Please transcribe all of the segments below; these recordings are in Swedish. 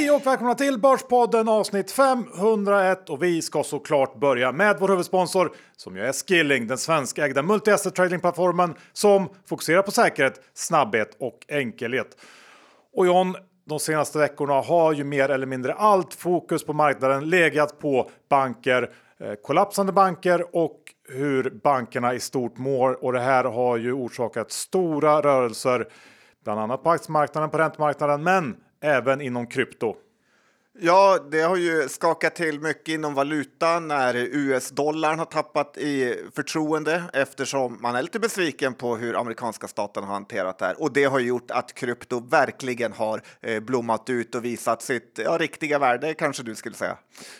Hej och välkomna till Börspodden avsnitt 501 och vi ska såklart börja med vår huvudsponsor som ju är Skilling, den svenskägda multi-asset tradingplattformen som fokuserar på säkerhet, snabbhet och enkelhet. Och John, de senaste veckorna har ju mer eller mindre allt fokus på marknaden legat på banker, eh, kollapsande banker och hur bankerna i stort mår. Och det här har ju orsakat stora rörelser bland annat på aktiemarknaden, på räntemarknaden, men även inom krypto. Ja, det har ju skakat till mycket inom valutan när US-dollarn har tappat i förtroende eftersom man är lite besviken på hur amerikanska staten har hanterat det här. Och det har gjort att krypto verkligen har eh, blommat ut och visat sitt ja, riktiga värde, kanske du skulle säga.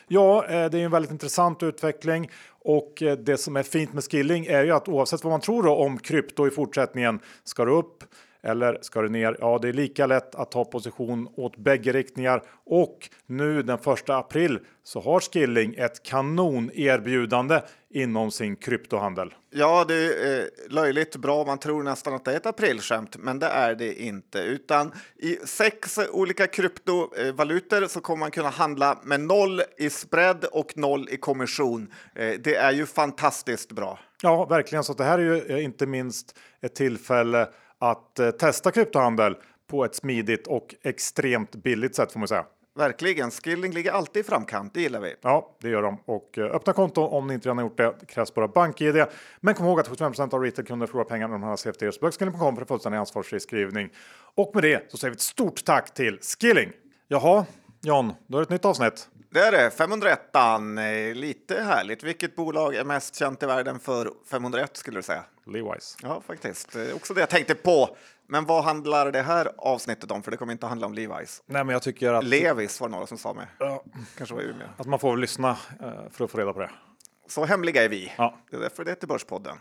Ja, eh, det är en väldigt intressant utveckling och eh, det som är fint med skilling är ju att oavsett vad man tror om krypto i fortsättningen ska det upp eller ska det ner? Ja, det är lika lätt att ta position åt bägge riktningar och nu den första april så har Skilling ett kanonerbjudande inom sin kryptohandel. Ja, det är löjligt bra. Man tror nästan att det är ett aprilskämt, men det är det inte. Utan i sex olika kryptovalutor så kommer man kunna handla med noll i spread och noll i kommission. Eh, det är ju fantastiskt bra. Ja, verkligen. Så det här är ju eh, inte minst ett tillfälle att eh, testa kryptohandel på ett smidigt och extremt billigt sätt får man säga. Verkligen, Skilling ligger alltid i framkant, det gillar vi. Ja, det gör de. Och eh, öppna konto om ni inte redan har gjort det. krävs bara BankID. Men kom ihåg att 75% av retailkunder förlorar pengar när de handlar CFD. Så Skilling.com för fullständig ansvarsfri skrivning. Och med det så säger vi ett stort tack till Skilling. Jaha, John, då är det ett nytt avsnitt. Det är det, 501 eh, Lite härligt. Vilket bolag är mest känt i världen för 501 skulle du säga? Levi's. Ja, faktiskt. Det är också det jag tänkte på. Men vad handlar det här avsnittet om? För det kommer inte att handla om Levi's. Nej, men jag tycker att... Levis var några som sa med. Ja. Kanske var Umeå. Att man får lyssna eh, för att få reda på det. Så hemliga är vi. Ja. Det är därför det heter Börspodden,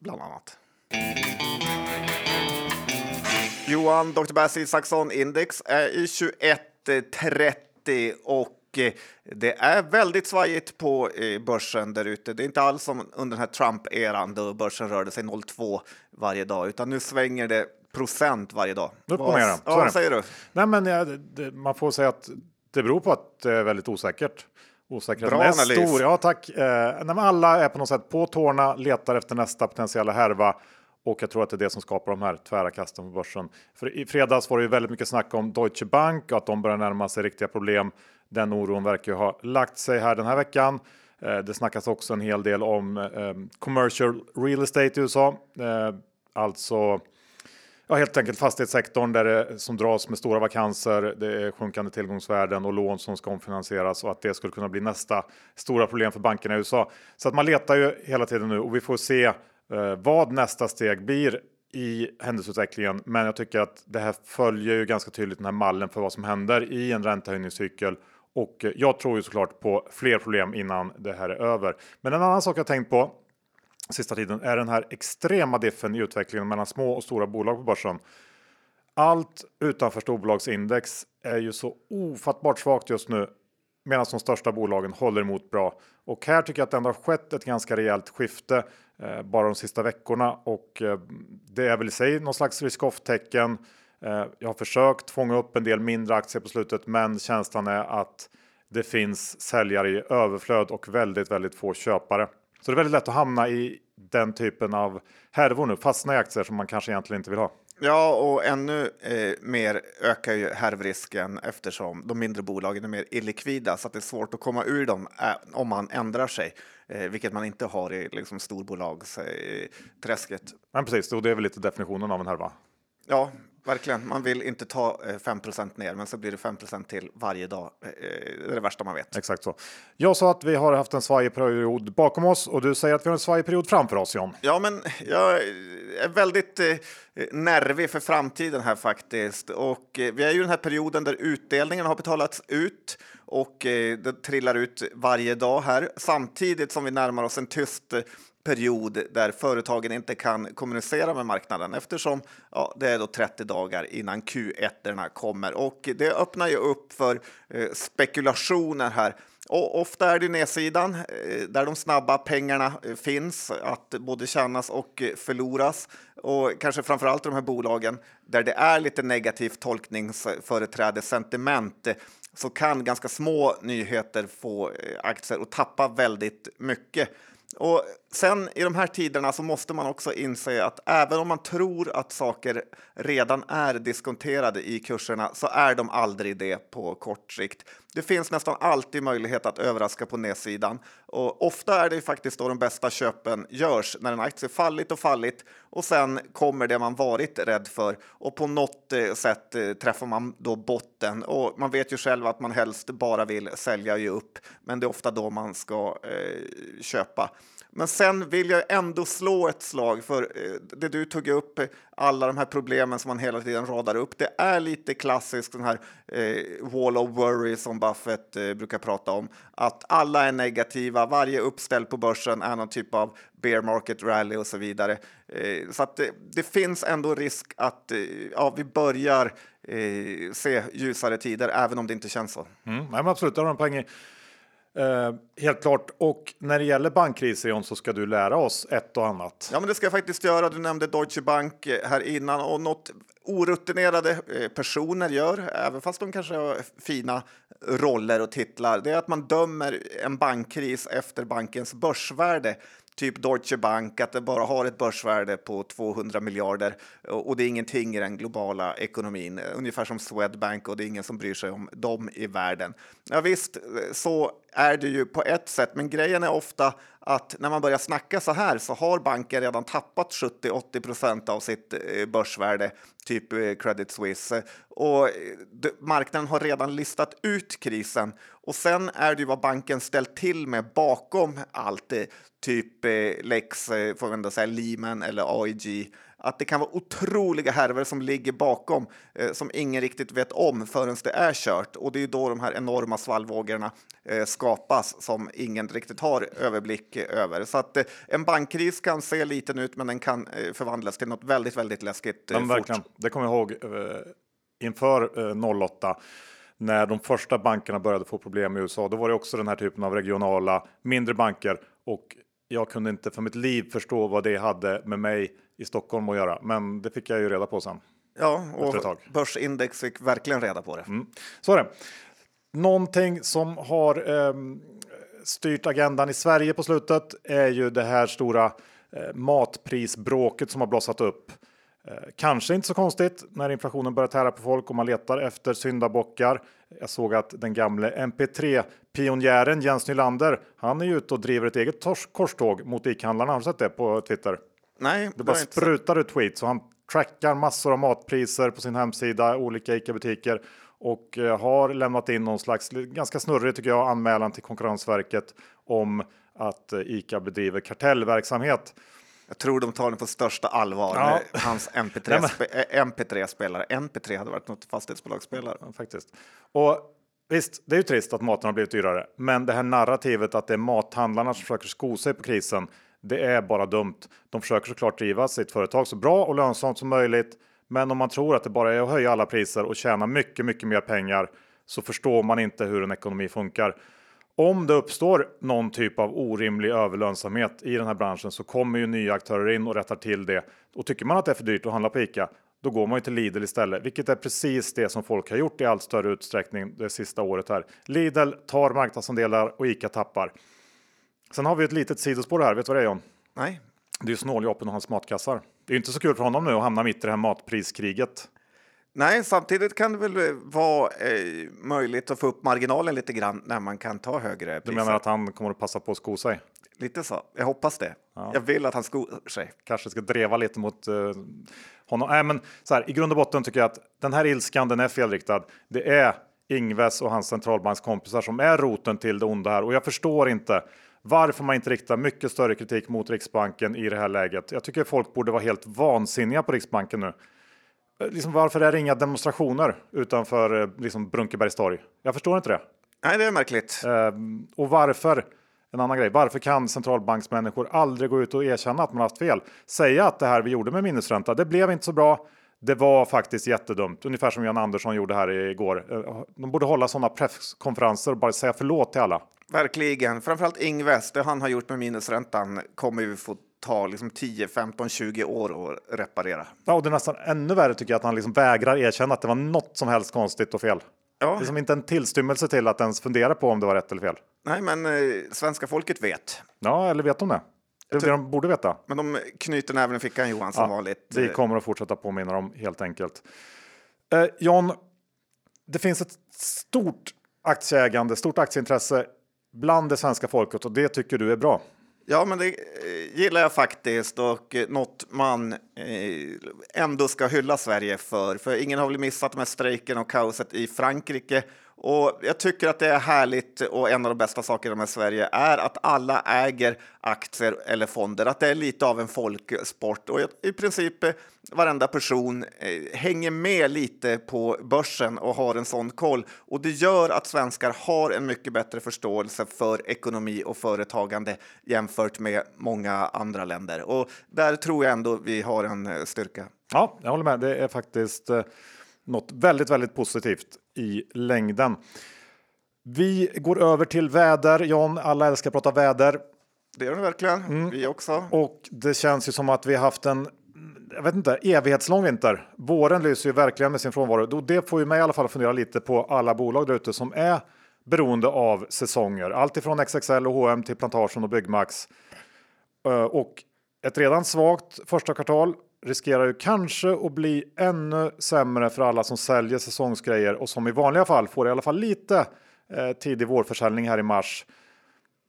bland annat. Johan, Dr. Bass Isaksson Index är i 21.30 och det är väldigt svajigt på eh, börsen där ute. Det är inte alls som under den här Trump-eran då börsen rörde sig 0,2 varje dag, utan nu svänger det procent varje dag. Upp och ner. Ja, vad säger du? Nej, men ja, det, det, man får säga att det beror på att det är väldigt osäkert. Osäkerheten Bra är analys. stor. Ja, tack. Eh, alla är på något sätt på tårna, letar efter nästa potentiella härva. Och jag tror att det är det som skapar de här tvära kasten på börsen. För i fredags var det ju väldigt mycket snack om Deutsche Bank och att de börjar närma sig riktiga problem. Den oron verkar ju ha lagt sig här den här veckan. Eh, det snackas också en hel del om eh, commercial real estate i USA. Eh, alltså Ja, helt enkelt fastighetssektorn där det, som dras med stora vakanser. Det är sjunkande tillgångsvärden och lån som ska omfinansieras och att det skulle kunna bli nästa stora problem för bankerna i USA. Så att man letar ju hela tiden nu och vi får se Eh, vad nästa steg blir i händelseutvecklingen. Men jag tycker att det här följer ju ganska tydligt den här mallen för vad som händer i en räntehöjningscykel. Och jag tror ju såklart på fler problem innan det här är över. Men en annan sak jag tänkt på sista tiden är den här extrema diffen i utvecklingen mellan små och stora bolag på börsen. Allt utanför storbolagsindex är ju så ofattbart svagt just nu medan de största bolagen håller emot bra. Och här tycker jag att det ändå har skett ett ganska rejält skifte Eh, bara de sista veckorna och eh, det är väl i sig någon slags risk-off-tecken. Eh, jag har försökt fånga upp en del mindre aktier på slutet, men känslan är att det finns säljare i överflöd och väldigt, väldigt få köpare. Så det är väldigt lätt att hamna i den typen av härvor nu, fastna i aktier som man kanske egentligen inte vill ha. Ja, och ännu eh, mer ökar ju härvrisken eftersom de mindre bolagen är mer illikvida så att det är svårt att komma ur dem eh, om man ändrar sig, eh, vilket man inte har i liksom, storbolagsträsket. Eh. Men precis, och det är väl lite definitionen av en härva. ja, verkligen. Man vill inte ta eh, 5% ner, men så blir det 5% till varje dag. Eh, det är det värsta man vet. Exakt så. Jag sa att vi har haft en svajig period bakom oss och du säger att vi har en svajig period framför oss John. Ja, men jag är väldigt eh, nervig för framtiden här faktiskt. Och eh, vi är ju i den här perioden där utdelningen har betalats ut och eh, det trillar ut varje dag här samtidigt som vi närmar oss en tyst eh, period där företagen inte kan kommunicera med marknaden eftersom ja, det är då 30 dagar innan Q1 kommer och det öppnar ju upp för eh, spekulationer här Och ofta är det nedsidan eh, där de snabba pengarna eh, finns att både tjänas och eh, förloras. Och kanske framför allt de här bolagen där det är lite negativt tolkningsföreträde, sentiment eh, så kan ganska små nyheter få eh, aktier att tappa väldigt mycket. Och sen i de här tiderna så måste man också inse att även om man tror att saker redan är diskonterade i kurserna så är de aldrig det på kort sikt. Det finns nästan alltid möjlighet att överraska på nedsidan och ofta är det faktiskt då de bästa köpen görs när en aktie fallit och fallit och sen kommer det man varit rädd för och på något eh, sätt eh, träffar man då botten och man vet ju själv att man helst bara vill sälja och ge upp. Men det är ofta då man ska eh, köpa. Men sen vill jag ändå slå ett slag för eh, det du tog upp, alla de här problemen som man hela tiden radar upp. Det är lite klassiskt den här eh, wall of worry som Buffett eh, brukar prata om. Att alla är negativa, varje uppställ på börsen är någon typ av bear market rally och så vidare. Eh, så att det, det, finns ändå risk att eh, ja, vi börjar eh, se ljusare tider, även om det inte känns så. Mm, nej, absolut, det har en poäng Eh, helt klart. Och när det gäller bankkriser John, så ska du lära oss ett och annat. Ja, men det ska jag faktiskt göra. Du nämnde Deutsche Bank eh, här innan och något orutinerade eh, personer gör, även fast de kanske har fina roller och titlar, det är att man dömer en bankkris efter bankens börsvärde typ Deutsche Bank, att det bara har ett börsvärde på 200 miljarder och det är ingenting i den globala ekonomin. Ungefär som Swedbank och det är ingen som bryr sig om dem i världen. Ja, visst, så är det ju på ett sätt, men grejen är ofta att när man börjar snacka så här så har banken redan tappat 70-80 procent av sitt eh, börsvärde, typ eh, Credit Suisse. Och eh, marknaden har redan listat ut krisen och sen är det ju vad banken ställt till med bakom allt, typ Lex, får man ändå säga, Lehman eller AIG att det kan vara otroliga härvor som ligger bakom eh, som ingen riktigt vet om förrän det är kört. Och det är då de här enorma svallvågorna eh, skapas som ingen riktigt har överblick över. Så att eh, en bankkris kan se liten ut, men den kan eh, förvandlas till något väldigt, väldigt läskigt eh, verkligen. Det kommer jag ihåg eh, inför 08 när de första bankerna började få problem i USA. Då var det också den här typen av regionala mindre banker och jag kunde inte för mitt liv förstå vad det hade med mig i Stockholm att göra, men det fick jag ju reda på sen. Ja, och börsindex fick verkligen reda på det. Mm. Så är det. Någonting som har eh, styrt agendan i Sverige på slutet är ju det här stora eh, matprisbråket som har blossat upp. Eh, kanske inte så konstigt när inflationen börjar tära på folk och man letar efter syndabockar. Jag såg att den gamle MP3 pionjären Jens Nylander, han är ju ute och driver ett eget korståg mot ICA-handlarna. Har du sett det på Twitter? Nej, det bara sprutar ut tweets och han trackar massor av matpriser på sin hemsida, olika ICA-butiker och eh, har lämnat in någon slags ganska snurrig tycker jag anmälan till Konkurrensverket om att eh, ICA bedriver kartellverksamhet. Jag tror de tar den på största allvar. Ja. Hans MP3-spelare. MP3 MP3 hade varit något fastighetsbolagsspelare. Ja, faktiskt. Och visst, det är ju trist att maten har blivit dyrare, men det här narrativet att det är mathandlarna som försöker sko sig på krisen det är bara dumt. De försöker såklart driva sitt företag så bra och lönsamt som möjligt. Men om man tror att det bara är att höja alla priser och tjäna mycket, mycket mer pengar så förstår man inte hur en ekonomi funkar. Om det uppstår någon typ av orimlig överlönsamhet i den här branschen så kommer ju nya aktörer in och rättar till det. Och tycker man att det är för dyrt att handla på Ica, då går man ju till Lidl istället, vilket är precis det som folk har gjort i allt större utsträckning det sista året här. Lidl tar marknadsandelar och Ica tappar. Sen har vi ett litet sidospår här. Vet du vad det är John? Nej. Det är ju snåljåpen och hans matkassar. Det är inte så kul för honom nu att hamna mitt i det här matpriskriget. Nej, samtidigt kan det väl vara eh, möjligt att få upp marginalen lite grann när man kan ta högre priser. Du menar att han kommer att passa på att sko sig? Lite så. Jag hoppas det. Ja. Jag vill att han skor sig. Kanske ska dreva lite mot uh, honom. Nej, men så här, i grund och botten tycker jag att den här ilskan, den är felriktad. Det är Ingves och hans centralbankskompisar som är roten till det onda här och jag förstår inte varför man inte riktar mycket större kritik mot Riksbanken i det här läget. Jag tycker folk borde vara helt vansinniga på Riksbanken nu. Eh, liksom, varför är det inga demonstrationer utanför eh, liksom, Brunkebergs torg? Jag förstår inte det. Nej, det är märkligt. Eh, och varför? En annan grej. Varför kan centralbanksmänniskor aldrig gå ut och erkänna att man haft fel? Säga att det här vi gjorde med minusränta, det blev inte så bra. Det var faktiskt jättedumt, ungefär som Jan Andersson gjorde här igår. De borde hålla sådana presskonferenser och bara säga förlåt till alla. Verkligen. Framförallt Ingves, det han har gjort med minusräntan kommer vi få ta liksom 10, 15, 20 år att reparera. Ja, och det är nästan ännu värre tycker jag att han liksom vägrar erkänna att det var något som helst konstigt och fel. Ja. Det är som inte en tillstymmelse till att ens fundera på om det var rätt eller fel. Nej, men eh, svenska folket vet. Ja, eller vet de det? Det är det de borde veta. Men de knyter näven i fickan Johan som ja, vanligt. Vi kommer att fortsätta påminna dem helt enkelt. Eh, John, det finns ett stort aktieägande, stort aktieintresse bland det svenska folket och det tycker du är bra. Ja, men det eh, gillar jag faktiskt och eh, något man eh, ändå ska hylla Sverige för. För ingen har väl missat med strejken och kaoset i Frankrike och jag tycker att det är härligt och en av de bästa sakerna med Sverige är att alla äger aktier eller fonder, att det är lite av en folksport och i princip eh, varenda person eh, hänger med lite på börsen och har en sån koll. Och det gör att svenskar har en mycket bättre förståelse för ekonomi och företagande jämfört med många andra länder. Och där tror jag ändå vi har en eh, styrka. Ja, jag håller med. Det är faktiskt något väldigt, väldigt positivt i längden. Vi går över till väder. John, alla älskar att prata väder. Det gör det verkligen. Mm. Vi också. Och det känns ju som att vi haft en jag vet inte, evighetslång vinter. Våren lyser ju verkligen med sin frånvaro. Det får ju mig i alla fall fundera lite på alla bolag där ute som är beroende av säsonger. Allt ifrån XXL och H&M till Plantagen och Byggmax. Eh, och ett redan svagt första kvartal riskerar ju kanske att bli ännu sämre för alla som säljer säsongsgrejer och som i vanliga fall får i alla fall lite eh, tidig vårförsäljning här i mars.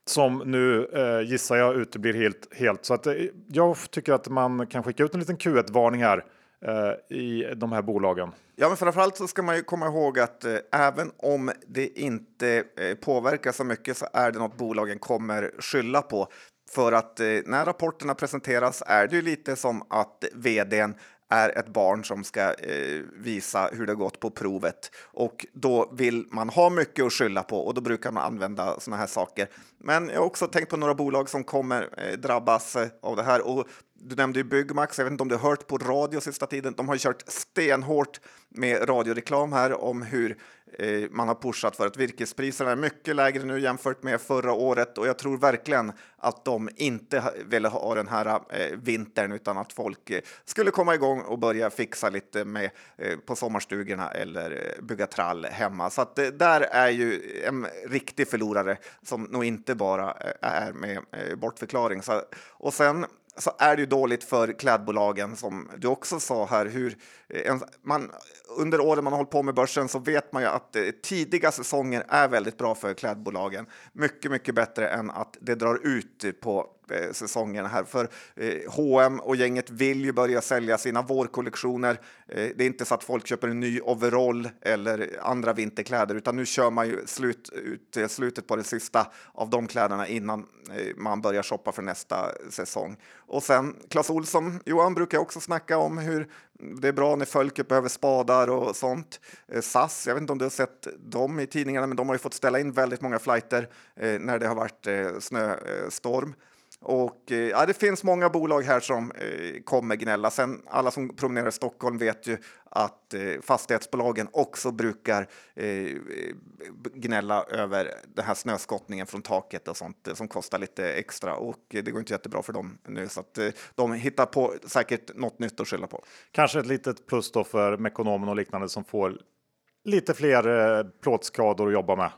Som nu eh, gissar jag uteblir helt. helt. Så att, eh, jag tycker att man kan skicka ut en liten Q1-varning här eh, i de här bolagen. Ja, men framförallt så ska man ju komma ihåg att eh, även om det inte eh, påverkar så mycket så är det något bolagen kommer skylla på. För att eh, när rapporterna presenteras är det ju lite som att vdn är ett barn som ska eh, visa hur det gått på provet och då vill man ha mycket att skylla på och då brukar man använda sådana här saker. Men jag har också tänkt på några bolag som kommer eh, drabbas eh, av det här och du nämnde ju Byggmax. Jag vet inte om du har hört på radio sista tiden. De har kört stenhårt med radioreklam här om hur Eh, man har pushat för att virkespriserna är mycket lägre nu jämfört med förra året och jag tror verkligen att de inte ville ha den här eh, vintern utan att folk eh, skulle komma igång och börja fixa lite med på sommarstugorna eller bygga trall hemma. Så att där är ju en riktig förlorare som nog inte bara är med bortförklaring. Så, och sen så är det ju dåligt för klädbolagen som du också sa här. Hur eh, en, man, under åren man har hållit på med börsen så vet man ju att eh, tidiga säsonger är väldigt bra för klädbolagen. Mycket, mycket bättre än att det drar ut på säsongen säsongerna här. För H&M och gänget vill ju börja sälja sina vårkollektioner. Eh, det är inte så att folk köper en ny overall eller andra vinterkläder, utan nu kör man ju slut, ut, slutet på det sista av de kläderna innan man börjar shoppa för nästa säsong. Och sen Clas Olsson, Johan brukar också snacka om hur det är bra när folk behöver spadar och sånt. SAS, jag vet inte om du har sett dem i tidningarna, men de har ju fått ställa in väldigt många flighter när det har varit snöstorm. Och eh, ja, det finns många bolag här som eh, kommer gnälla. Sen alla som promenerar i Stockholm vet ju att eh, fastighetsbolagen också brukar eh, gnälla över den här snöskottningen från taket och sånt eh, som kostar lite extra och eh, det går inte jättebra för dem nu så att de hittar på säkert något nytt att skylla på. Kanske ett litet plus då för Mekonomen och liknande som får lite fler plåtskador att jobba med.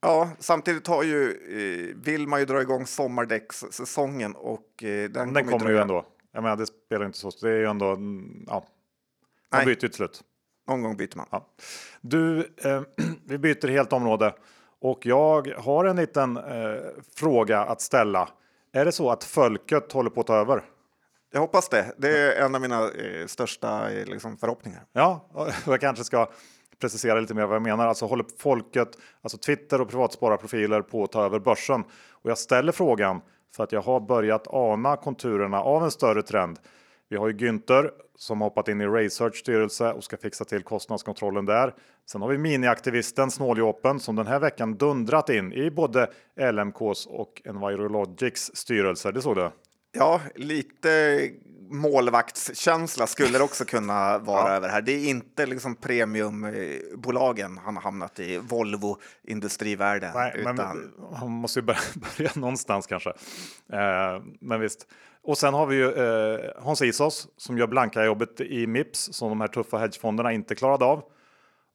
Ja, samtidigt har ju, eh, vill man ju dra igång sommardäckssäsongen och eh, den, den kommer, ju ändå. Jag menar, det spelar inte så Det är ju ändå, mm, ja, man byter ju till slut. Någon gång byter man. Ja. Du, eh, vi byter helt område och jag har en liten eh, fråga att ställa. Är det så att folket håller på att ta över? Jag hoppas det. Det är en av mina eh, största eh, liksom, förhoppningar. Ja, jag kanske ska precisera lite mer vad jag menar. Alltså håller folket, alltså Twitter och privatspararprofiler på att ta över börsen? Och jag ställer frågan för att jag har börjat ana konturerna av en större trend. Vi har ju Günther som hoppat in i Research styrelse och ska fixa till kostnadskontrollen där. Sen har vi miniaktivisten Snåljåpen som den här veckan dundrat in i både LMKs och Envirologics styrelser. Det såg du? Ja, lite målvaktskänsla skulle det också kunna vara ja. över här. Det är inte liksom premiumbolagen han har hamnat i, Volvo industrivärlden. Nej, utan... men han måste ju börja, börja någonstans kanske. Eh, men visst. Och sen har vi ju eh, Hans Isos som gör blanka jobbet i Mips som de här tuffa hedgefonderna inte klarade av.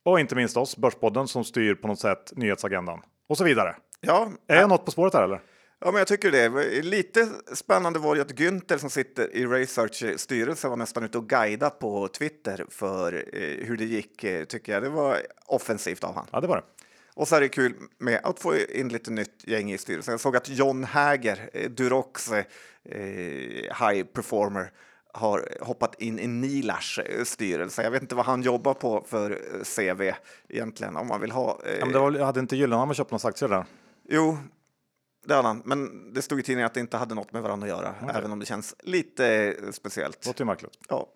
Och inte minst oss, Börspodden, som styr på något sätt nyhetsagendan och så vidare. Ja, är jag något på spåret här eller? Ja, men jag tycker det. Lite spännande var ju att Günther som sitter i Research styrelse var nästan ute och guida på Twitter för eh, hur det gick, eh, tycker jag. Det var offensivt av han. Ja, det var det. Och så är det kul med att få in lite nytt gäng i styrelsen. Jag såg att John Häger, eh, Durox eh, high performer, har hoppat in i Nilars styrelse. Jag vet inte vad han jobbar på för CV egentligen, om man vill ha. Ja, men det var, hade inte Gyllenhammar köpt några aktier där? Jo, det hade han. Men det stod i tidningen att det inte hade något med varandra att göra, okay. även om det känns lite speciellt. Låter ju märkligt. Ja.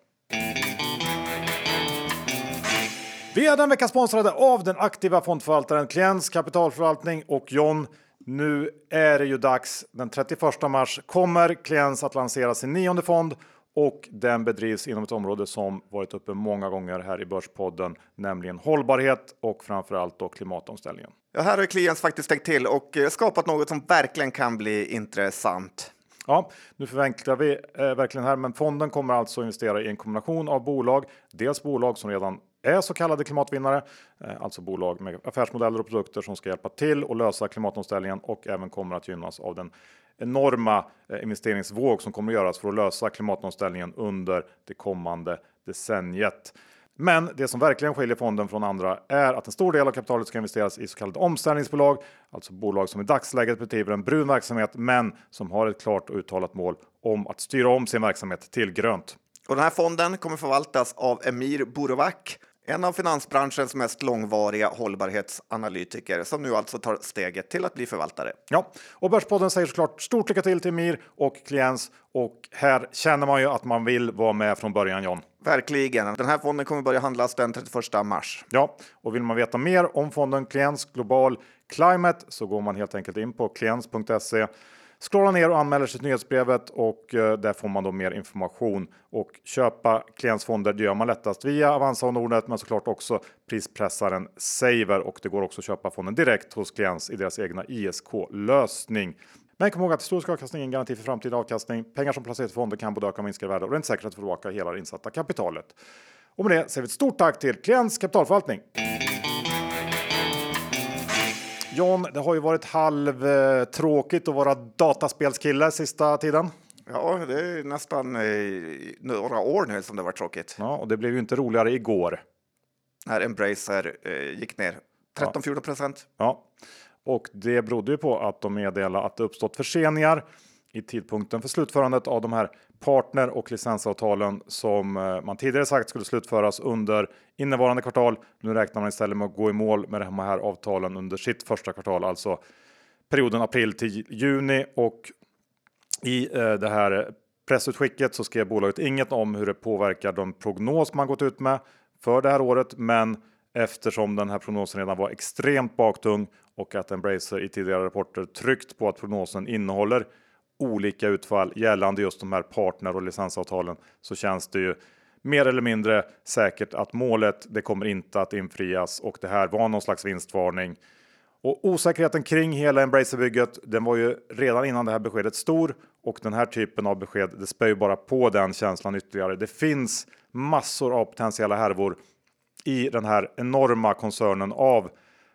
Vi är den vecka sponsrade av den aktiva fondförvaltaren Klients kapitalförvaltning och John. Nu är det ju dags. Den 31 mars kommer Klients att lansera sin nionde fond och den bedrivs inom ett område som varit uppe många gånger här i Börspodden, nämligen hållbarhet och framförallt då klimatomställningen. Ja, här har Kliens faktiskt tänkt till och eh, skapat något som verkligen kan bli intressant. Ja, nu förenklar vi eh, verkligen här, men fonden kommer alltså investera i en kombination av bolag. Dels bolag som redan är så kallade klimatvinnare, eh, alltså bolag med affärsmodeller och produkter som ska hjälpa till och lösa klimatomställningen och även kommer att gynnas av den enorma eh, investeringsvåg som kommer att göras för att lösa klimatomställningen under det kommande decenniet. Men det som verkligen skiljer fonden från andra är att en stor del av kapitalet ska investeras i så kallade omställningsbolag, alltså bolag som i dagsläget bedriver en brun verksamhet, men som har ett klart och uttalat mål om att styra om sin verksamhet till grönt. Och den här fonden kommer förvaltas av Emir Burovac en av finansbranschens mest långvariga hållbarhetsanalytiker som nu alltså tar steget till att bli förvaltare. Ja, och Börspodden säger såklart stort lycka till till Mir och Kliens. Och här känner man ju att man vill vara med från början John. Verkligen. Den här fonden kommer börja handlas den 31 mars. Ja, och vill man veta mer om fonden Kliens Global Climate så går man helt enkelt in på kliens.se Scrolla ner och anmäler sig till nyhetsbrevet och eh, där får man då mer information och köpa klientsfonder. Det gör man lättast via Avanza och Nordnet, men såklart också prispressaren Saver och det går också att köpa fonden direkt hos klients i deras egna ISK lösning. Men kom ihåg att historisk avkastning är en garanti för framtida avkastning. Pengar som placeras i fonder kan både öka och minska i värde och det är inte säkert att få tillbaka hela det insatta kapitalet. Och med det säger vi ett stort tack till Klients kapitalförvaltning. John, det har ju varit halvtråkigt att vara dataspelskille sista tiden. Ja, det är nästan eh, några år nu som det var tråkigt. Ja, och det blev ju inte roligare igår. När Embracer eh, gick ner 13-14 procent. Ja och det berodde ju på att de meddelade att det uppstått förseningar i tidpunkten för slutförandet av de här partner och licensavtalen som eh, man tidigare sagt skulle slutföras under innevarande kvartal. Nu räknar man istället med att gå i mål med de här avtalen under sitt första kvartal, alltså perioden april till juni och i eh, det här pressutskicket så skrev bolaget inget om hur det påverkar de prognos man gått ut med för det här året. Men eftersom den här prognosen redan var extremt baktung och att Embracer i tidigare rapporter tryckt på att prognosen innehåller olika utfall gällande just de här partner och licensavtalen så känns det ju mer eller mindre säkert att målet det kommer inte att infrias och det här var någon slags vinstvarning. Och osäkerheten kring hela Embracer-bygget, den var ju redan innan det här beskedet stor och den här typen av besked, det spär ju bara på den känslan ytterligare. Det finns massor av potentiella härvor i den här enorma koncernen av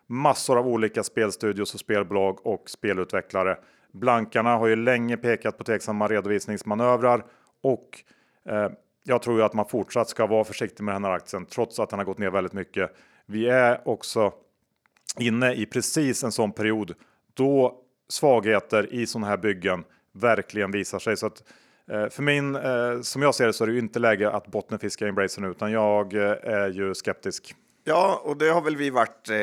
massor av olika spelstudios och spelbolag och spelutvecklare Blankarna har ju länge pekat på tveksamma redovisningsmanövrar och eh, jag tror ju att man fortsatt ska vara försiktig med den här aktien trots att den har gått ner väldigt mycket. Vi är också inne i precis en sån period då svagheter i sådana här byggen verkligen visar sig. Så att, eh, för min, eh, som jag ser det, så är det inte läge att bottenfiska Embracer nu, utan jag eh, är ju skeptisk. Ja, och det har väl vi varit eh,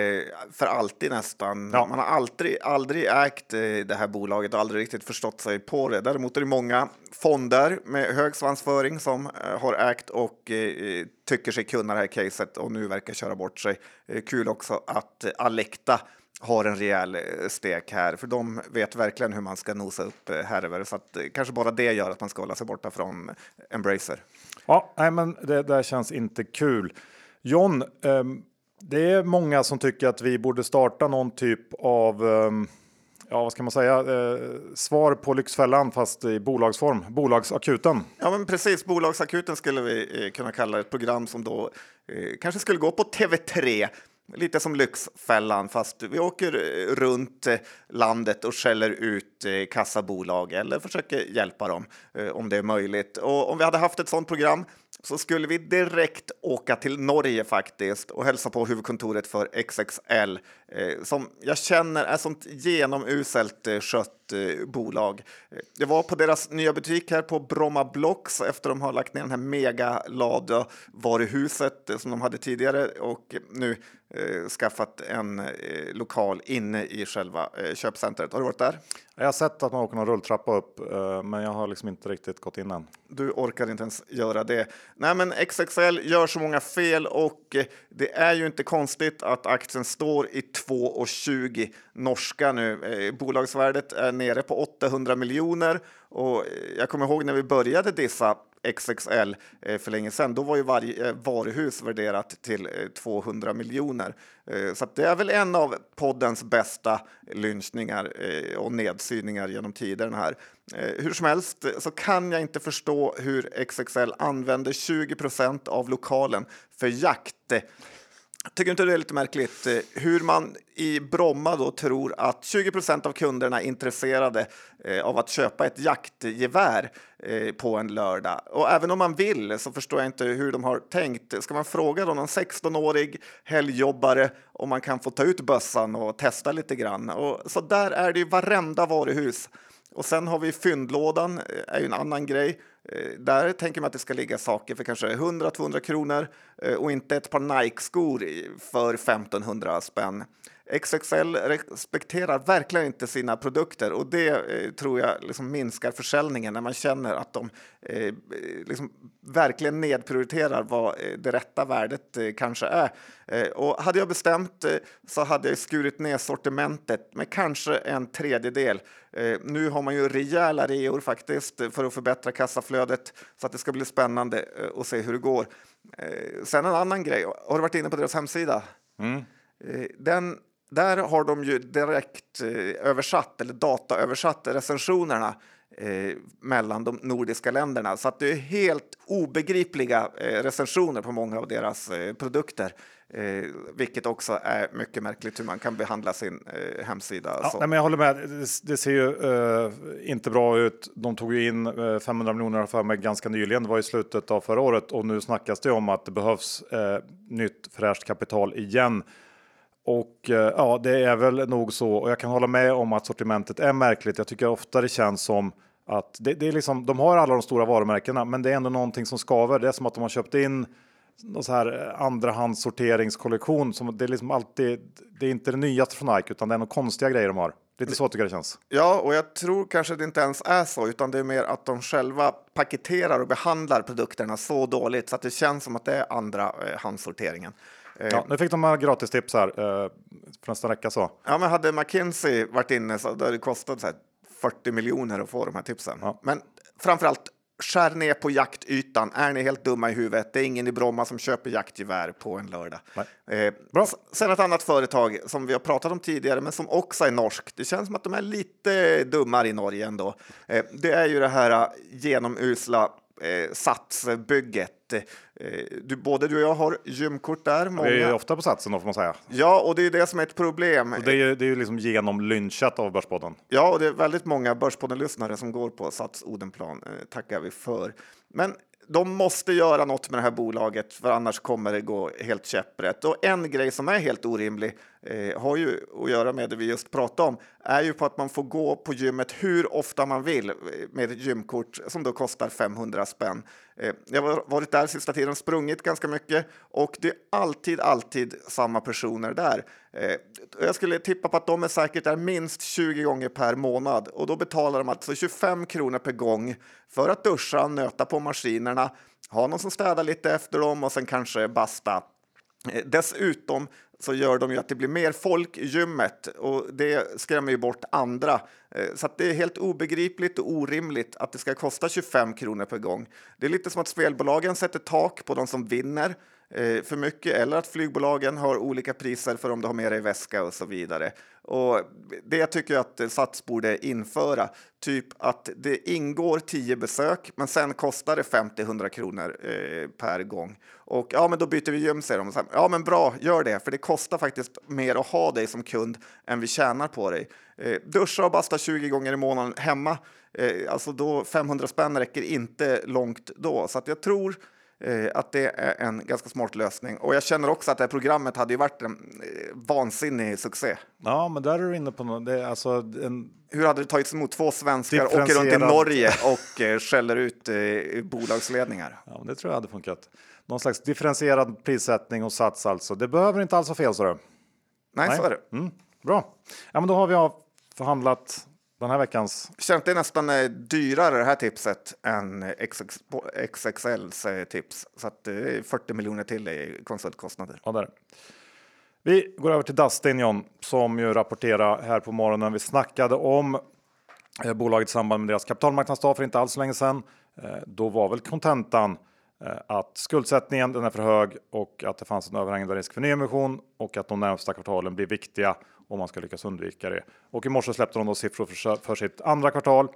för alltid nästan. Ja. Man har aldrig, aldrig ägt eh, det här bolaget och aldrig riktigt förstått sig på det. Däremot är det många fonder med hög svansföring som eh, har ägt och eh, tycker sig kunna det här caset och nu verkar köra bort sig. Eh, kul också att Alecta har en rejäl eh, stek här, för de vet verkligen hur man ska nosa upp eh, härvor. Så att, eh, kanske bara det gör att man ska hålla sig borta från Embracer. Ja, nej, men det där känns inte kul. John, ehm, det är många som tycker att vi borde starta någon typ av ehm, ja, vad ska man säga, eh, svar på Lyxfällan fast i bolagsform, bolagsakuten. Ja, men precis. Bolagsakuten skulle vi eh, kunna kalla ett program som då eh, kanske skulle gå på TV3. Lite som Lyxfällan, fast vi åker eh, runt eh, landet och skäller ut eh, kassabolag eller försöker hjälpa dem om det är möjligt. Och om vi hade haft ett sådant program så skulle vi direkt åka till Norge faktiskt och hälsa på huvudkontoret för XXL som jag känner är sånt genomuselt eh, skött eh, bolag. Eh, jag var på deras nya butik här på Bromma Blocks efter de har lagt ner den här megalada varuhuset eh, som de hade tidigare och nu eh, skaffat en eh, lokal inne i själva eh, köpcentret. Har du varit där? Jag har sett att man åker någon rulltrappa upp, eh, men jag har liksom inte riktigt gått in än. Du orkar inte ens göra det. Nej, men XXL gör så många fel och eh, det är ju inte konstigt att aktien står i 2,20 norska nu. Eh, bolagsvärdet är nere på 800 miljoner och eh, jag kommer ihåg när vi började dissa XXL eh, för länge sedan. Då var ju varje varuhus värderat till 200 miljoner. Så det är väl en av poddens bästa lynchningar och nedsyningar genom tiden här. Hur som helst så kan jag inte förstå hur XXL använder 20% av lokalen för jakt Tycker inte det är lite märkligt eh, hur man i Bromma då tror att 20% av kunderna är intresserade eh, av att köpa ett jaktgevär eh, på en lördag? Och även om man vill så förstår jag inte hur de har tänkt. Ska man fråga då någon 16-årig helgjobbare om man kan få ta ut bössan och testa lite grann? Och så där är det ju varenda varuhus. Och sen har vi fyndlådan, eh, är ju en annan grej. Eh, där tänker man att det ska ligga saker för kanske 100-200 kronor eh, och inte ett par Nike-skor för 1500 spänn. XXL respekterar verkligen inte sina produkter och det eh, tror jag liksom minskar försäljningen när man känner att de eh, liksom verkligen nedprioriterar vad eh, det rätta värdet eh, kanske är. Eh, och hade jag bestämt eh, så hade jag skurit ner sortimentet med kanske en tredjedel. nu har man ju rejäla reor faktiskt för att förbättra kassaflödet så att det ska bli spännande att se hur det går. sen en annan grej, har du varit inne på deras hemsida? Mm. Den där har de ju direkt eh, översatt eller dataöversatt recensionerna eh, mellan de nordiska länderna så att det är helt obegripliga eh, recensioner på många av deras eh, produkter. Eh, vilket också är mycket märkligt hur man kan behandla sin eh, hemsida. Ja, nej, men jag håller med, det, det ser ju inte bra ut. De tog ju in 500 miljoner för mig ganska nyligen, det var i slutet av förra året och nu snackas det om att det behövs nytt fräscht kapital igen. Och eh, ja, det är väl nog så. Och jag kan hålla med om att sortimentet är märkligt. Jag tycker ofta det känns som att det, det är liksom, de har alla de stora varumärkena, men det är ändå någonting som skaver. Det är som att de har köpt in någon så här eh, andrahandssorteringskollektion som det är liksom alltid. Det är inte det nyaste från Nike, utan det är några konstiga grejer de har. Lite så tycker jag det känns. Ja, och jag tror kanske det inte ens är så, utan det är mer att de själva paketerar och behandlar produkterna så dåligt så att det känns som att det är andra eh, handsorteringen. Ja, nu fick de gratis tips här eh, för nästa vecka så. Ja, men hade McKinsey varit inne så hade det kostat så här 40 miljoner att få de här tipsen. Ja. Men framför allt skär ner på jaktytan. Är ni helt dumma i huvudet? Det är ingen i Bromma som köper jaktgevär på en lördag. Eh, Bra. Sen ett annat företag som vi har pratat om tidigare, men som också är norskt. Det känns som att de är lite dummare i Norge ändå. Eh, det är ju det här eh, genomusla eh, satsbygget. Eh, du, både du och jag har gymkort där. Många. Vi är ofta på satsen då får man säga. Ja, och det är det som är ett problem. Och det är, det är ju liksom genomlynchat av Börspodden. Ja, och det är väldigt många Börspodden-lyssnare som går på Sats Odenplan. Eh, tackar vi för. Men de måste göra något med det här bolaget, för annars kommer det gå helt käpprätt. Och en grej som är helt orimlig eh, har ju att göra med det vi just pratade om, är ju på att man får gå på gymmet hur ofta man vill eh, med ett gymkort som då kostar 500 spänn. Eh, jag har varit där sista tiden, sprungit ganska mycket och det är alltid, alltid samma personer där. Eh, jag skulle tippa på att de är säkert där minst 20 gånger per månad och då betalar de alltså 25 kronor per gång för att duscha, nöta på maskinerna, ha någon som städar lite efter dem och sen kanske basta. Eh, dessutom så gör de ju att det blir mer folk i gymmet och det skrämmer ju bort andra. Eh, så det är helt obegripligt och orimligt att det ska kosta 25 kronor per gång. Det är lite som att spelbolagen sätter tak på de som vinner Eh, för mycket eller att flygbolagen har olika priser för om du har med dig väska och så vidare. Och det tycker jag att Sats borde införa. Typ att det ingår 10 besök, men sen kostar det 50-100 kronor eh, per gång. Och ja, men då byter vi gym, säger de. Ja, men bra, gör det, för det kostar faktiskt mer att ha dig som kund än vi tjänar på dig. Eh, duscha och basta 20 gånger i månaden hemma, eh, alltså då 500 spänn räcker inte långt då. Så att jag tror att det är en ganska smart lösning. Och jag känner också att det här programmet hade ju varit en eh, vansinnig succé. Ja, men där är du inne på något. Det är alltså en... Hur hade det tagits emot två svenskar åker runt i Norge och eh, skäller ut eh, bolagsledningar? Ja, men det tror jag hade funkat. Någon slags differentierad prissättning och sats alltså. Det behöver inte alls vara fel, så du. Nej, Nej, så är det. Mm, bra. Ja, men då har vi förhandlat den här veckans. Känns det nästan eh, dyrare det här tipset än XXLs eh, tips. Så att det är 40 miljoner till i konsultkostnader. Ja, där. Vi går över till Dustin John som ju rapporterar här på morgonen. Vi snackade om eh, bolaget i samband med deras kapitalmarknadsdag för inte alls länge sedan. Då var väl kontentan att skuldsättningen den är för hög och att det fanns en överhängande risk för nyemission och att de närmsta kvartalen blir viktiga om man ska lyckas undvika det. Och i morse släppte de då siffror för, för sitt andra kvartal.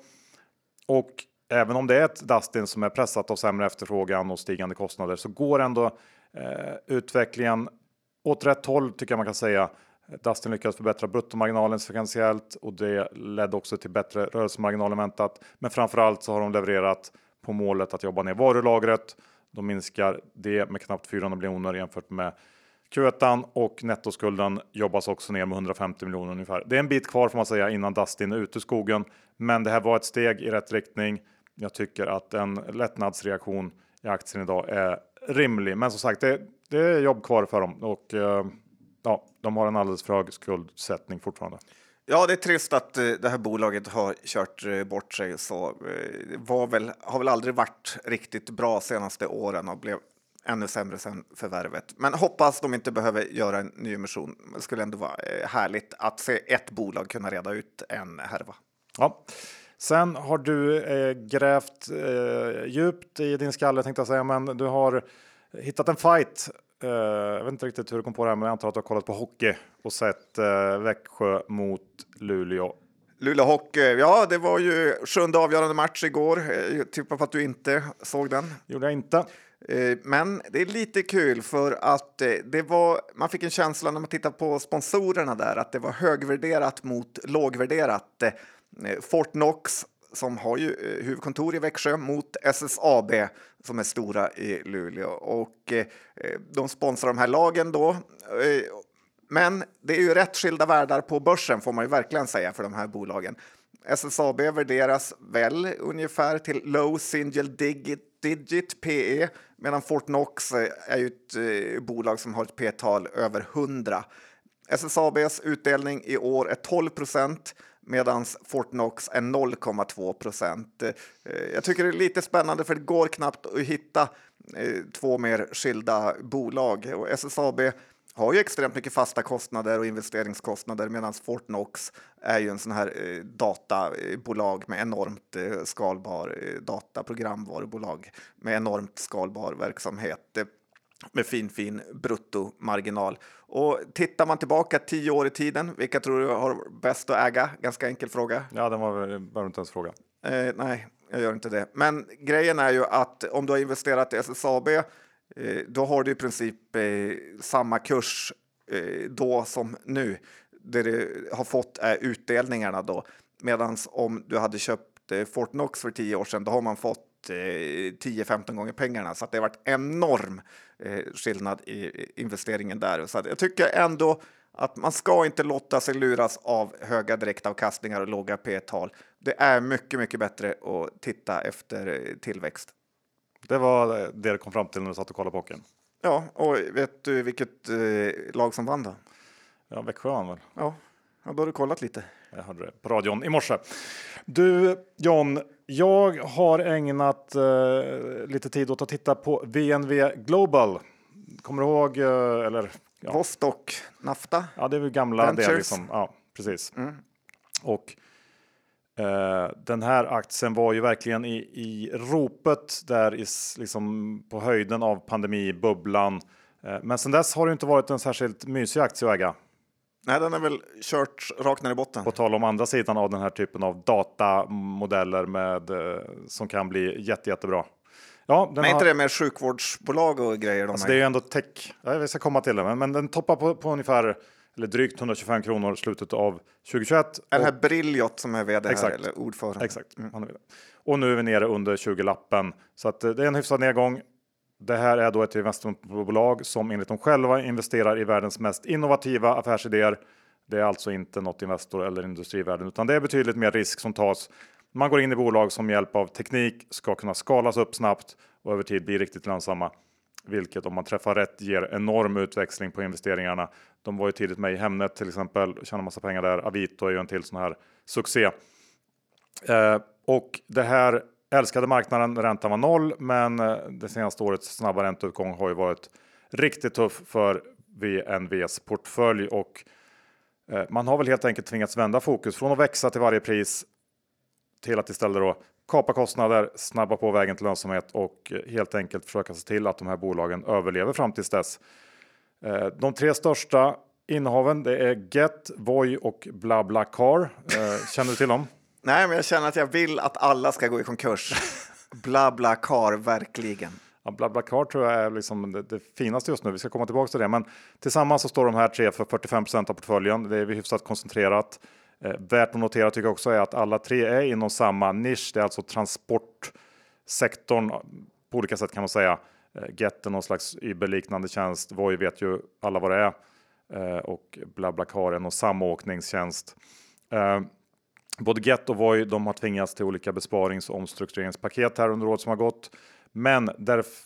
Och även om det är ett Dustin som är pressat av sämre efterfrågan och stigande kostnader så går ändå eh, utvecklingen åt rätt håll tycker jag man kan säga. Dustin lyckades förbättra bruttomarginalen sekventiellt och det ledde också till bättre rörelsemarginal än väntat. Men framförallt så har de levererat på målet att jobba ner varulagret. De minskar det med knappt 400 miljoner jämfört med Q1 och nettoskulden jobbas också ner med 150 miljoner ungefär. Det är en bit kvar får man säga innan Dustin är ute i skogen, men det här var ett steg i rätt riktning. Jag tycker att en lättnadsreaktion i aktien idag är rimlig, men som sagt, det, det är jobb kvar för dem och eh, ja, de har en alldeles för hög skuldsättning fortfarande. Ja, det är trist att eh, det här bolaget har kört eh, bort sig så. var väl, har väl aldrig varit riktigt bra senaste åren och blev ännu sämre sen förvärvet. Men hoppas de inte behöver göra en ny emission. Det skulle ändå vara eh, härligt att se ett bolag kunna reda ut en härva. Ja. Sen har du eh, grävt eh, djupt i din skalle tänkte jag säga, men du har hittat en fight. Eh, jag vet inte riktigt hur du kom på det här, men jag antar att du har kollat på hockey och sett eh, Växjö mot Luleå. Luleå Hockey, ja det var ju sjunde avgörande match igår. Jag tippar på att du inte såg den. gjorde jag inte. Eh, men det är lite kul för att eh, det var, man fick en känsla när man tittar på sponsorerna där att det var högvärderat mot lågvärderat. Eh, Fortnox som har ju huvudkontor i Växjö mot SSAB som är stora i Luleå och de sponsrar de här lagen då. Men det är ju rätt skilda världar på börsen får man ju verkligen säga för de här bolagen. SSAB värderas väl ungefär till low single digit, digit PE medan Fortnox är ju ett eh, bolag som har ett P-tal över 100. SSABs utdelning i år är 12 procent medan Fortnox är 0,2 procent. Eh, jag tycker det är lite spännande för det går knappt att hitta eh, två mer skilda bolag och SSAB har ju extremt mycket fasta kostnader och investeringskostnader medan Fortnox är ju en sån här eh, databolag med enormt eh, skalbar eh, dataprogramvarubolag med enormt skalbar verksamhet eh, med fin, fin bruttomarginal. Och tittar man tillbaka tio år i tiden, vilka tror du har bäst att äga? Ganska enkel fråga. Ja, den var behöver inte ens fråga. Nej, jag gör inte det. Men grejen är ju att om du har investerat i SSAB Eh, då har du i princip eh, samma kurs eh, då som nu. Det du har fått är utdelningarna då. Medan om du hade köpt eh, Fortnox för tio år sedan, då har man fått 10-15 gånger pengarna. Så det har varit enorm skillnad i investeringen där. Så jag tycker ändå att man ska inte låta sig luras av höga direktavkastningar och låga P-tal. Det är mycket, mycket bättre att titta efter tillväxt. Det var det du kom fram till när du satt och kollade på hockeyn? Ja, och vet du vilket eh, lag som vann då? Ja, Växjö vann väl? Ja, ja, då har du kollat lite. Jag hörde det på radion i morse. Du John, jag har ägnat eh, lite tid åt att titta på VNV Global. Kommer du ihåg, eh, eller ja. Vostok Nafta. Ja, det är väl gamla det liksom. Ja, precis. Mm. Och den här aktien var ju verkligen i, i ropet där i, liksom på höjden av pandemibubblan. Eh, men sen dess har det inte varit en särskilt mysig aktie att äga. Nej, den är väl kört rakt ner i botten. På tal om andra sidan av den här typen av datamodeller med, eh, som kan bli jätte, jättebra. Ja, men har... inte det med sjukvårdsbolag och grejer? De alltså, det är ju ändå tech. Ja, vi ska komma till det, men, men den toppar på, på ungefär eller drygt 125 kronor slutet av 2021. Är det här Brilliot som är vd exakt, här, eller ordförande? Exakt. Mm. Och nu är vi nere under 20-lappen. Så att eh, det är en hyfsad nedgång. Det här är då ett investmentbolag som enligt dem själva investerar i världens mest innovativa affärsidéer. Det är alltså inte något Investor eller Industrivärden, utan det är betydligt mer risk som tas. Man går in i bolag som med hjälp av teknik ska kunna skalas upp snabbt och över tid bli riktigt lönsamma. Vilket om man träffar rätt ger enorm utväxling på investeringarna. De var ju tidigt med i Hemnet till exempel, tjänar massa pengar där. Avito är ju en till sån här succé. Eh, och det här älskade marknaden, räntan var noll, men eh, det senaste årets snabba ränteuppgång har ju varit riktigt tuff för VNVs portfölj och eh, man har väl helt enkelt tvingats vända fokus från att växa till varje pris till att istället då kapa kostnader, snabba på vägen till lönsamhet och eh, helt enkelt försöka se till att de här bolagen överlever fram tills dess. De tre största innehaven det är Get, Voi och BlaBlaCar. Känner du till dem? Nej, men jag känner att jag vill att alla ska gå i konkurs. Blablacar, verkligen. Ja, Blablacar tror jag är liksom det, det, finaste just nu. Vi ska komma tillbaka till det, men tillsammans så står de här tre för 45 av portföljen. Det är hyfsat koncentrerat. Eh, värt att notera tycker jag också är att alla tre är inom samma nisch. Det är alltså transportsektorn eh, på olika sätt kan man säga. Eh, Get är någon slags Uber-liknande tjänst. Voi vet ju alla vad det är och Blablacar är någon samåkningstjänst. Både Get och Voi de har tvingats till olika besparings och omstruktureringspaket här under året som har gått. Men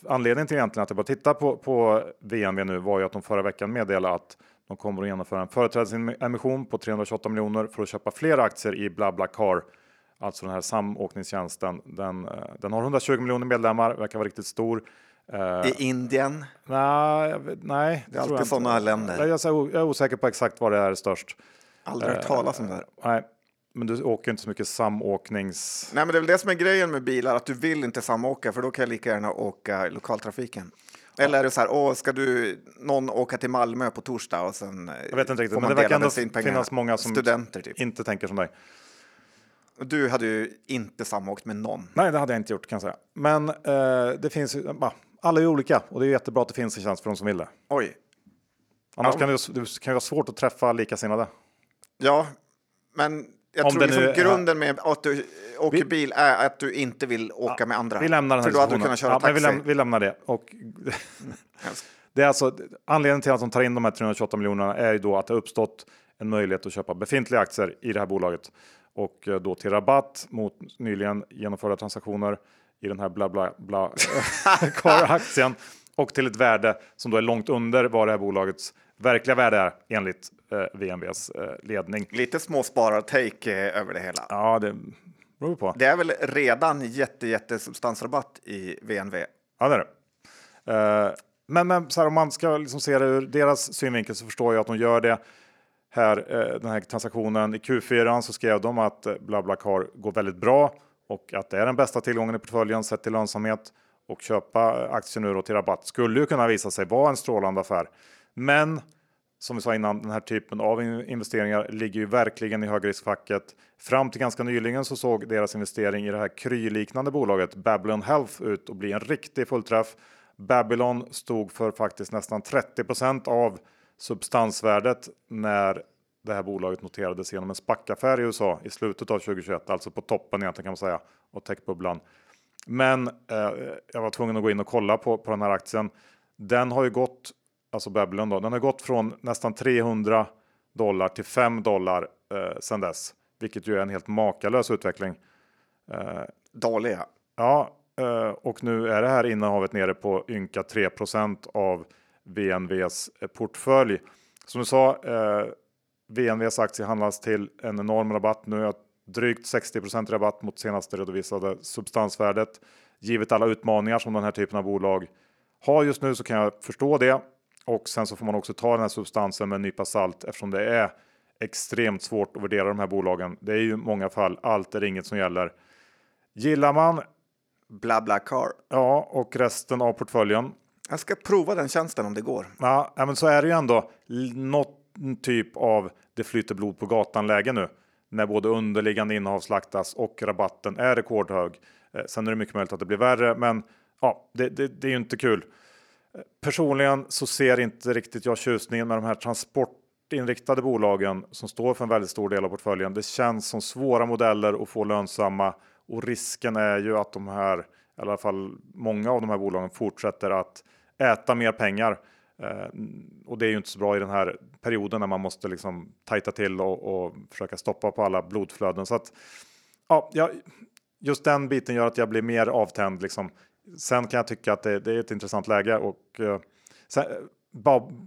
anledningen till egentligen att jag bara tittar på, på VNV nu var ju att de förra veckan meddelade att de kommer att genomföra en företrädesemission på 328 miljoner för att köpa fler aktier i BlaBlaCar. Alltså den här samåkningstjänsten. Den, eh, den har 120 miljoner medlemmar, verkar vara riktigt stor. Eh, I Indien? Nej, nej det är alltid sådana länder. Jag är, jag är osäker på exakt var det är störst. Aldrig hört talas om det. Här. Nej, men du åker inte så mycket samåknings... Nej, men det är väl det som är grejen med bilar, att du vill inte samåka för då kan jag lika gärna åka lokaltrafiken. Eller är det så här, åh, ska du någon åka till Malmö på torsdag och sen Jag vet inte riktigt, men det verkar ändå finnas många som studenter, typ. inte tänker som dig. Du hade ju inte samåkt med någon. Nej, det hade jag inte gjort kan jag säga. Men eh, det finns ju, alla är olika och det är jättebra att det finns en tjänst för de som vill det. Oj. Annars ja. kan det, det kan vara svårt att träffa likasinnade. Ja, men jag Om tror liksom nu, grunden med att du åker vi, bil är att du inte vill åka ja, med andra. Vi lämnar den här För då hade du kunnat köra ja, taxi. Vi, läm vi, lämnar det. Och mm. det är alltså, anledningen till att de tar in de här 328 miljonerna är ju då att det uppstått en möjlighet att köpa befintliga aktier i det här bolaget och eh, då till rabatt mot nyligen genomförda transaktioner i den här bla bla bla aktien och till ett värde som då är långt under vad det här bolagets verkliga värde är enligt eh, VNVs eh, ledning. Lite småsparar-take eh, över det hela. Ja, det beror på. Det är väl redan jätte, jätte substansrabatt i VNV? Ja, det är det. Eh, men, men så här, om man ska liksom se det ur deras synvinkel så förstår jag att de gör det. Här, eh, den här transaktionen i Q4 så skrev de att eh, BlaBlaCar går väldigt bra och att det är den bästa tillgången i portföljen sett till lönsamhet och köpa aktier nu då till rabatt skulle ju kunna visa sig vara en strålande affär. Men som vi sa innan, den här typen av investeringar ligger ju verkligen i högriskfacket. Fram till ganska nyligen så såg deras investering i det här Kry-liknande bolaget Babylon Health ut att bli en riktig fullträff. Babylon stod för faktiskt nästan 30% av substansvärdet när det här bolaget noterades genom en SPAC-affär i USA i slutet av 2021, alltså på toppen egentligen kan man säga, och techbubblan. Men eh, jag var tvungen att gå in och kolla på, på den här aktien. Den har ju gått alltså Babylon då, den har gått från nästan 300 dollar till 5 dollar eh, sedan dess, vilket ju är en helt makalös utveckling. Eh, Dåliga. Ja, eh, och nu är det här innehavet nere på ynka 3% av VNVs eh, portfölj. Som du sa, eh, VNVs aktie handlas till en enorm rabatt. Nu drygt 60% rabatt mot senaste redovisade substansvärdet. Givet alla utmaningar som den här typen av bolag har just nu så kan jag förstå det. Och sen så får man också ta den här substansen med en nypa salt eftersom det är extremt svårt att värdera de här bolagen. Det är ju i många fall allt är inget som gäller. Gillar man Bla bla car. ja, och resten av portföljen. Jag ska prova den tjänsten om det går. Ja, men så är det ju ändå något typ av det flyter blod på gatan läge nu när både underliggande innehav slaktas och rabatten är rekordhög. Eh, Sen är det mycket möjligt att det blir värre, men ja, det, det, det är ju inte kul. Personligen så ser inte riktigt jag tjusningen med de här transportinriktade bolagen som står för en väldigt stor del av portföljen. Det känns som svåra modeller att få lönsamma och risken är ju att de här, i alla fall många av de här bolagen fortsätter att äta mer pengar. Eh, och det är ju inte så bra i den här perioden när man måste liksom tajta till och, och försöka stoppa på alla blodflöden. Så att, ja, jag, just den biten gör att jag blir mer avtänd. Liksom. Sen kan jag tycka att det, det är ett intressant läge. Och, eh, sen,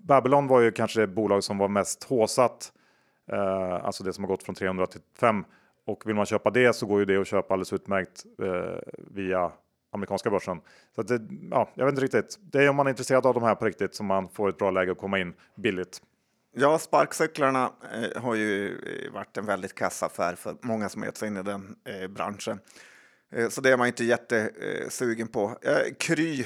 Babylon var ju kanske det bolag som var mest håsat. Eh, alltså det som har gått från 300 till 5. Och vill man köpa det så går ju det att köpa alldeles utmärkt eh, via amerikanska börsen. Så att det, ja, jag vet inte riktigt. Det är om man är intresserad av de här på riktigt som man får ett bra läge att komma in billigt. Ja, sparkcyklarna eh, har ju eh, varit en väldigt kassaffär för många som gett sig in i den eh, branschen. Eh, så det är man inte jättesugen på. Eh, Kry,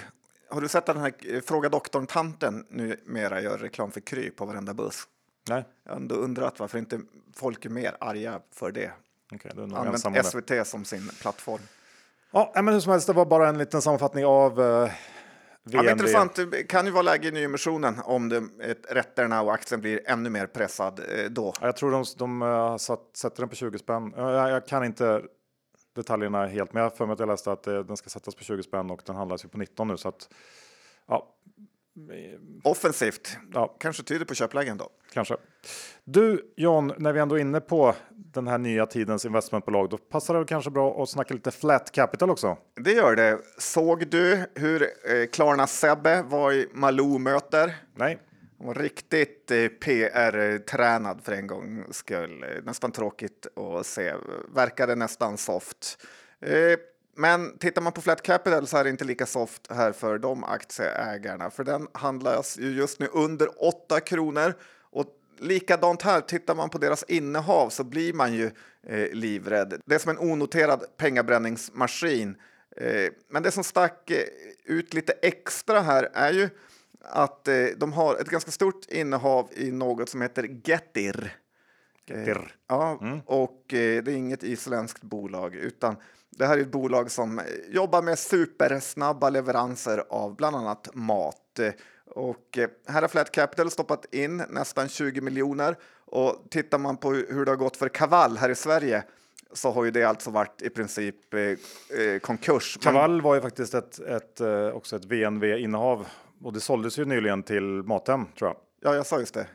har du sett den här eh, Fråga doktorn-tanten numera gör reklam för Kry på varenda buss? Nej, Jag har ändå undrat varför inte folk är mer arga för det. ensam om Använt det. SVT som sin plattform. Ja, men hur som helst, det var bara en liten sammanfattning av eh, Ja, VNV. men intressant, det kan ju vara läge i nyemissionen om det, ett, rätterna och aktien blir ännu mer pressad eh, då. Ja, Jag tror de, de uh, satt, sätter den på 20 spänn. Ja, Jag, jag kan inte detaljerna helt, men jag har för mig att jag läste att eh, den ska sättas på 20 spänn och den handlas ju på 19 nu. Så att, ja, Offensivt, ja, kanske tyder på köplägen då. kanske. Du John, när vi ändå är inne på den här nya tidens investmentbolag, då passar det kanske bra att snacka lite flat capital också. Det gör det. Såg du hur eh, Klarna Sebbe var i Malou-möter? Nej, Hon var riktigt eh, PR-tränad för en gångs skull. Eh, nästan tråkigt att se. Verkade nästan soft. Eh, men tittar man på Flat Capital så är det inte lika soft här för de aktieägarna. För den handlas ju just nu under 8 kronor. Och likadant här, tittar man på deras innehav så blir man ju eh, livrädd. Det är som en onoterad pengabränningsmaskin. Eh, men det som stack eh, ut lite extra här är ju att eh, de har ett ganska stort innehav i något som heter Getir. Getir. Eh, ja, och eh, det är inget isländskt bolag utan det här är ett bolag som eh, jobbar med supersnabba leveranser av bland annat mat. Eh, Och eh, här har Flat Capital stoppat in nästan 20 miljoner och tittar man på hur det har gått för Kaval här i Sverige så har ju det alltså varit i princip eh, konkurs. Kaval var ju faktiskt ett, ett, också ett VNV-innehav och det såldes ju nyligen till Mathem tror jag. Ja, jag sa just det.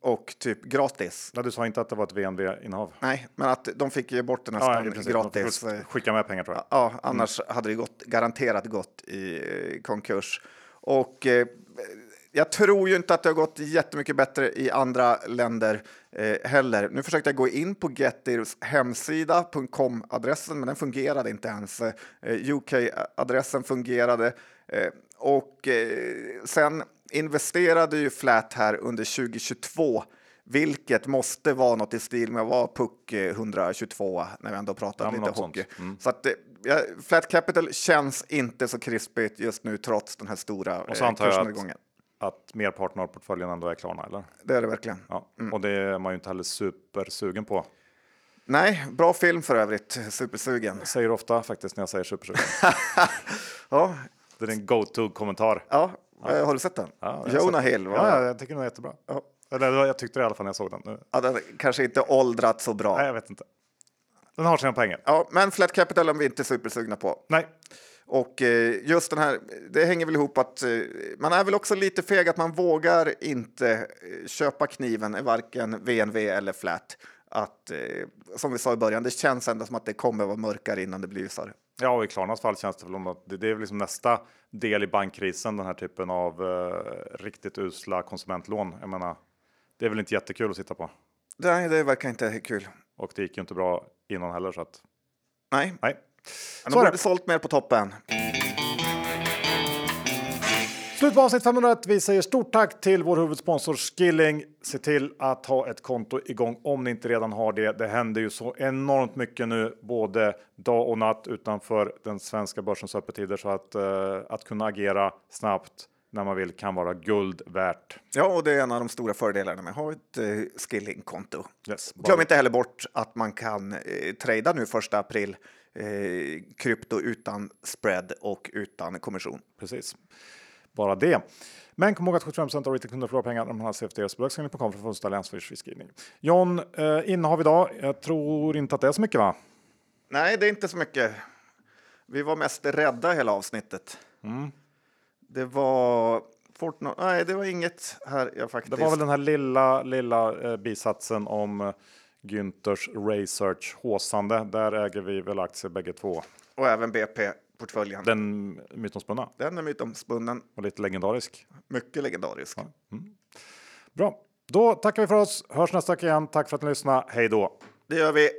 Och typ gratis. Nej, du sa inte att det var ett VNV-innehav. Nej, men att de fick ge bort det Ja, nästan. Man gratis. skicka med pengar tror jag. Ja, annars hade det gått, garanterat gått i eh, konkurs. Och eh, jag tror ju inte att det har gått jättemycket bättre i andra länder eh, heller. Nu försökte jag gå in på Getirs hemsida, .com-adressen, men den fungerade inte ens. Eh, UK-adressen fungerade. Eh, och eh, sen investerade ju Flat här under 2022 vilket måste vara något i stil med att vara puck eh, 122 när vi ändå pratar Ja, lite hockey. Så att, eh, ja, Flat Capital känns inte så krispigt just nu trots den här stora Och så eh, antar kursnedgången. att, att merparten av portföljen ändå är Klarna, eller? Det är det verkligen. Ja. Och det är man ju inte heller supersugen på. Nej, bra film för övrigt. Supersugen. Jag säger ofta faktiskt när jag säger supersugen. Ja, det är en go-to-kommentar. ja. eh, har du sett den? Ja, Jonah Hill. Var, Ja, ja, ja, jag tycker den är jättebra. Ja. Eller jag tyckte det i alla fall när jag såg den. Nu- den kanske inte åldrats så bra. Nej, jag vet inte. Den har sina poänger. Ja, men Flat Capital är vi inte supersugna på. Nej, Och eh, just den här, det hänger väl ihop att eh, man är väl också lite feg att man vågar inte köpa kniven i varken VNV eller Flat. Att, som vi sa i början, det känns ändå som att det kommer vara mörkare innan det blir ljusare. Ja, och i Klarnas fall känns det väl som att det, det är väl liksom nästa del i bankkrisen, den här typen av eh, riktigt usla konsumentlån. Jag menar, det är väl inte jättekul att sitta på. Nej, det verkar inte kul. Och det gick ju inte bra innan heller, så att Nej, nej. är borde sålt mer på toppen. Slut på avsnitt 501. Vi säger stort tack till vår huvudsponsor Skilling. Se till att ha ett konto igång om ni inte redan har det. Det händer ju så enormt mycket nu, både dag och natt utanför den svenska börsens öppettider så att uh, att kunna agera snabbt när man vill kan vara guld värt. Ja, och det är en av de stora fördelarna med att ha ett uh, skilling-konto. Yes, Glöm inte heller bort att man kan uh, trada nu första april eh, krypto utan spread och utan kommission. Precis, bara det. Men kom ihåg att 75 av retailkunder förlorar pengar om man har CFDs bolagsskilling.com för att få ansvarsfri skrivning. John, eh, innehav idag. Jag tror inte att det är så mycket va? Nej, det är inte så mycket. Vi var mest rädda hela avsnittet. Mm. Det var Fortnite. Nej, det var inget här jag faktiskt. Det var väl den här lilla, lilla eh, bisatsen om eh, Günthers Research håsande. Där äger vi väl aktier bägge två. Och även BP-portföljen. Den, Den mytomspunna Den är mytomspunnen. och lite legendarisk. Mycket legendarisk. Bra, då tackar vi för oss. Hörs nästa vecka igen. Tack för att ni lyssnade. Hej då! Det gör vi.